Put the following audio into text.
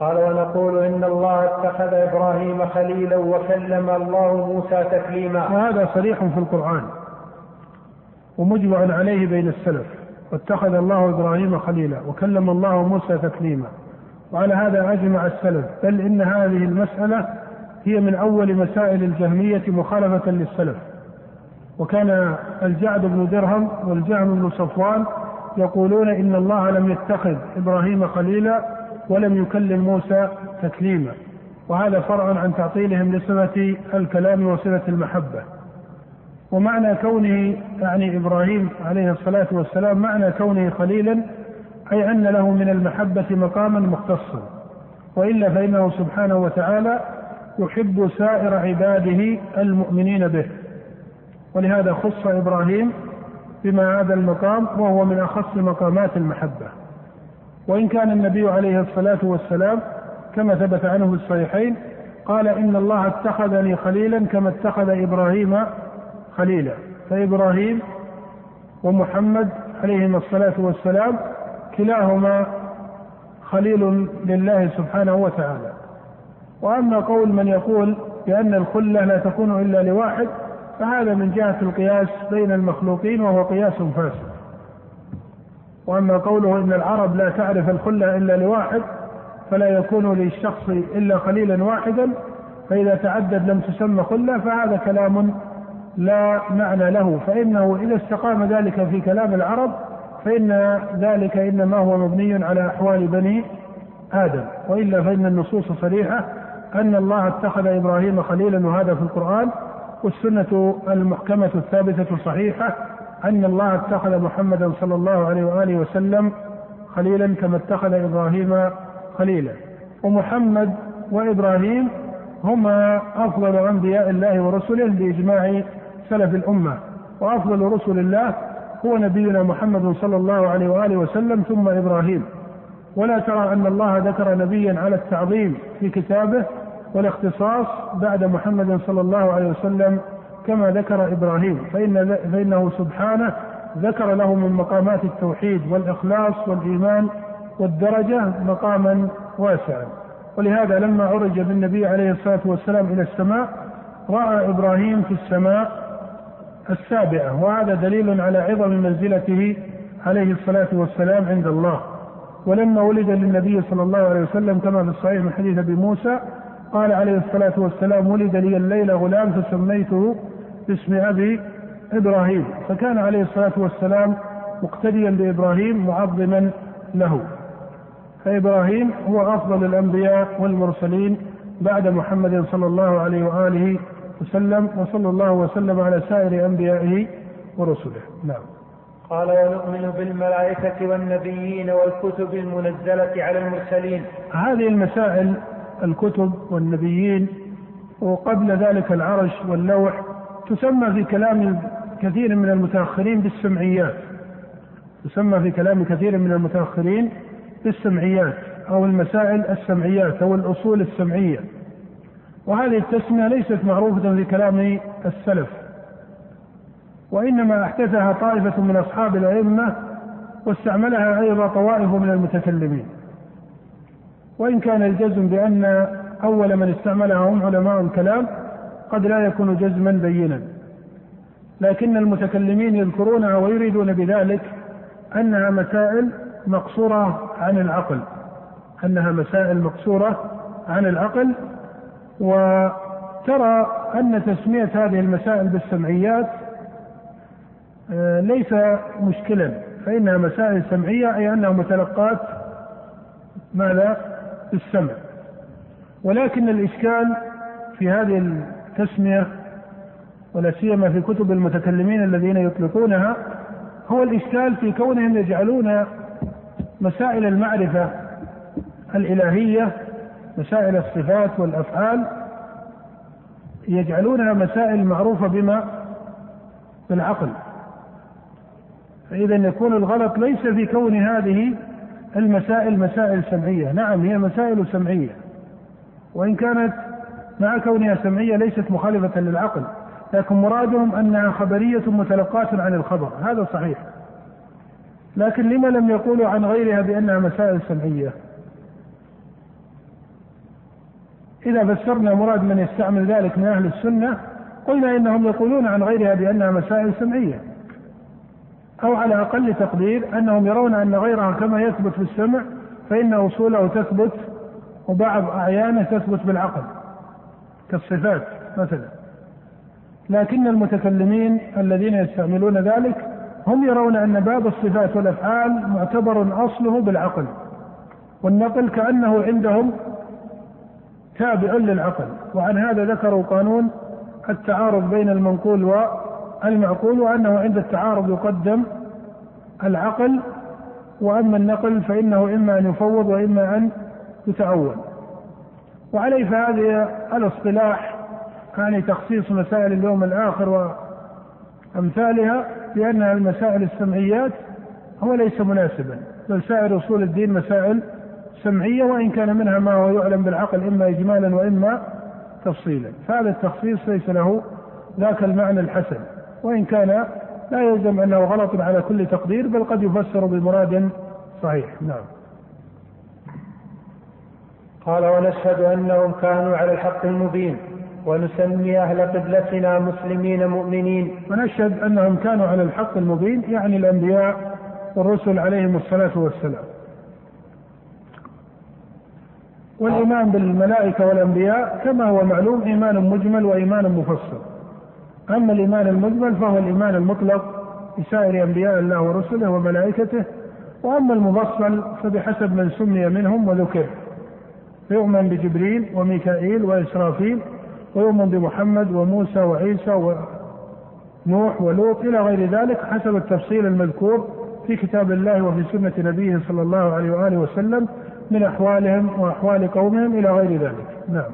قال ونقول إن الله اتخذ إبراهيم خليلا وكلم الله موسى تكليما. وهذا صريح في القرآن ومجمع عليه بين السلف. واتخذ الله إبراهيم خليلا وكلم الله موسى تكليما. وعلى هذا أجمع السلف. بل إن هذه المسألة هي من أول مسائل الجهمية مخالفة للسلف. وكان الجعد بن درهم والجهم بن صفوان يقولون إن الله لم يتخذ إبراهيم خليلا ولم يكلم موسى تكليما. وهذا فرع عن تعطيلهم لصفة الكلام وصفة المحبة. ومعنى كونه يعني إبراهيم عليه الصلاة والسلام معنى كونه خليلا أي أن له من المحبة مقاما مختصا. وإلا فإنه سبحانه وتعالى يحب سائر عباده المؤمنين به. ولهذا خص إبراهيم بما هذا المقام وهو من أخص مقامات المحبة. وإن كان النبي عليه الصلاة والسلام كما ثبت عنه في الصحيحين قال إن الله اتخذني خليلا كما اتخذ إبراهيم خليلا. فإبراهيم ومحمد عليهما الصلاة والسلام كلاهما خليل لله سبحانه وتعالى. وأما قول من يقول بأن الخلة لا تكون إلا لواحد فهذا من جهة القياس بين المخلوقين وهو قياس فاسد. وأما قوله إن العرب لا تعرف الخلة إلا لواحد فلا يكون للشخص إلا خليلا واحدا فإذا تعدد لم تسمى خلة فهذا كلام لا معنى له. فإنه إذا استقام ذلك في كلام العرب فإن ذلك إنما هو مبني على أحوال بني آدم. وإلا فإن النصوص صريحة أن الله اتخذ إبراهيم خليلا وهذا في القرآن والسنة المحكمة الثابتة الصحيحة أن الله اتخذ محمدا صلى الله عليه وآله وسلم خليلا كما اتخذ إبراهيم خليلا. ومحمد وإبراهيم هما أفضل أنبياء الله ورسله بإجماع سلف الأمة. وأفضل رسل الله هو نبينا محمد صلى الله عليه وآله وسلم ثم إبراهيم. ولا ترى أن الله ذكر نبيا على التعظيم في كتابه والاختصاص بعد محمد صلى الله عليه وسلم كما ذكر إبراهيم فإن فإنه سبحانه ذكر له من مقامات التوحيد والإخلاص والإيمان والدرجة مقاما واسعا. ولهذا لما عرج بالنبي عليه الصلاة والسلام إلى السماء رأى إبراهيم في السماء السابعة وهذا دليل على عظم منزلته عليه الصلاة والسلام عند الله. ولما ولد للنبي صلى الله عليه وسلم كما في الصحيح من حديث أبي موسى قال عليه الصلاة والسلام ولد لي الليلة غلام فسميته باسم أبي إبراهيم. فكان عليه الصلاة والسلام مقتديا بإبراهيم معظما له. فإبراهيم هو أفضل الأنبياء والمرسلين بعد محمد صلى الله عليه وآله وسلم وصلى الله وسلم على سائر أنبيائه ورسله. نعم. قال ونؤمن بالملائكة والنبيين والكتب المنزلة على المرسلين. هذه المسائل الكتب والنبيين وقبل ذلك العرش واللوح تسمى في كلام كثير من المتأخرين بالسمعيات. تسمى في كلام كثير من المتأخرين بالسمعيات أو المسائل السمعيات أو الأصول السمعية. وهذه التسمية ليست معروفة في كلام السلف وإنما أحدثها طائفة من أصحاب الأئمة واستعملها أيضا طوائف من المتكلمين. وإن كان الجزم بأن أول من استعملها هم علماء الكلام قد لا يكون جزما بينا. لكن المتكلمين يذكرونها ويريدون بذلك أنها مسائل مقصورة عن العقل. أنها مسائل مقصورة عن العقل. وترى أن تسمية هذه المسائل بالسمعيات آه، ليس مشكلا. فإنها مسائل سمعية أي أنها متلقات. ماذا؟ بالسمع ولكن الإشكال في هذه التسمية ولا سيما في كتب المتكلمين الذين يطلقونها هو الإشكال في كونهم يجعلون مسائل المعرفة الإلهية مسائل الصفات والأفعال يجعلونها مسائل معروفة بما بالعقل. فإذا يكون الغلط ليس في كون هذه المسائل مسائل سمعية. نعم هي مسائل سمعية. وإن كانت مع كونها سمعية ليست مخالفة للعقل لكن مرادهم أنها خبرية متلقاة عن الخبر. هذا صحيح. لكن لما لم يقولوا عن غيرها بأنها مسائل سمعية؟ إذا فسرنا مراد من يستعمل ذلك من أهل السنة قلنا إنهم يقولون عن غيرها بأنها مسائل سمعية. أو على أقل تقدير أنهم يرون أن غيرها كما يثبت في السمع فإن أصوله تثبت وبعض أعيانه تثبت بالعقل كالصفات مثلا. لكن المتكلمين الذين يستعملون ذلك هم يرون أن باب الصفات والأفعال معتبر أصله بالعقل والنقل كأنه عندهم تابع للعقل. وعن هذا ذكروا قانون التعارض بين المنقول والمعقول وأنه عند التعارض يقدم العقل وأما النقل فإنه إما أن يفوض وإما أن يتعول وعليه فهذه الاصطلاح يعني تخصيص مسائل اليوم الآخر وأمثالها بأنها المسائل السمعيات هو ليس مناسبا. بل سائر أصول الدين مسائل سمعية وإن كان منها ما هو يعلم بالعقل إما إجمالا وإما تفصيلا. فهذا التخصيص ليس له ذاك المعنى الحسن. وإن كان لا يلزم أنه غلط على كل تقدير بل قد يفسر بمراد صحيح. نعم. قال ونشهد أنهم كانوا على الحق المبين ونسمي أهل قبلتنا مسلمين مؤمنين. ونشهد أنهم كانوا على الحق المبين يعني الأنبياء والرسل عليهم الصلاة والسلام. والإيمان بالملائكة والأنبياء كما هو معلوم إيمان مجمل وإيمان مفصل. أما الإيمان المجمل فهو الإيمان المطلق بسائر أنبياء الله ورسله وملائكته وأما المفصل فبحسب من سمي منهم وذكر. فيؤمن بجبريل وميكائيل وإسرافيل ويؤمن بمحمد وموسى وعيسى ونوح ولوط إلى غير ذلك حسب التفصيل المذكور في كتاب الله وفي سنة نبيه صلى الله عليه وآله وسلم من أحوالهم وأحوال قومهم إلى غير ذلك. نعم.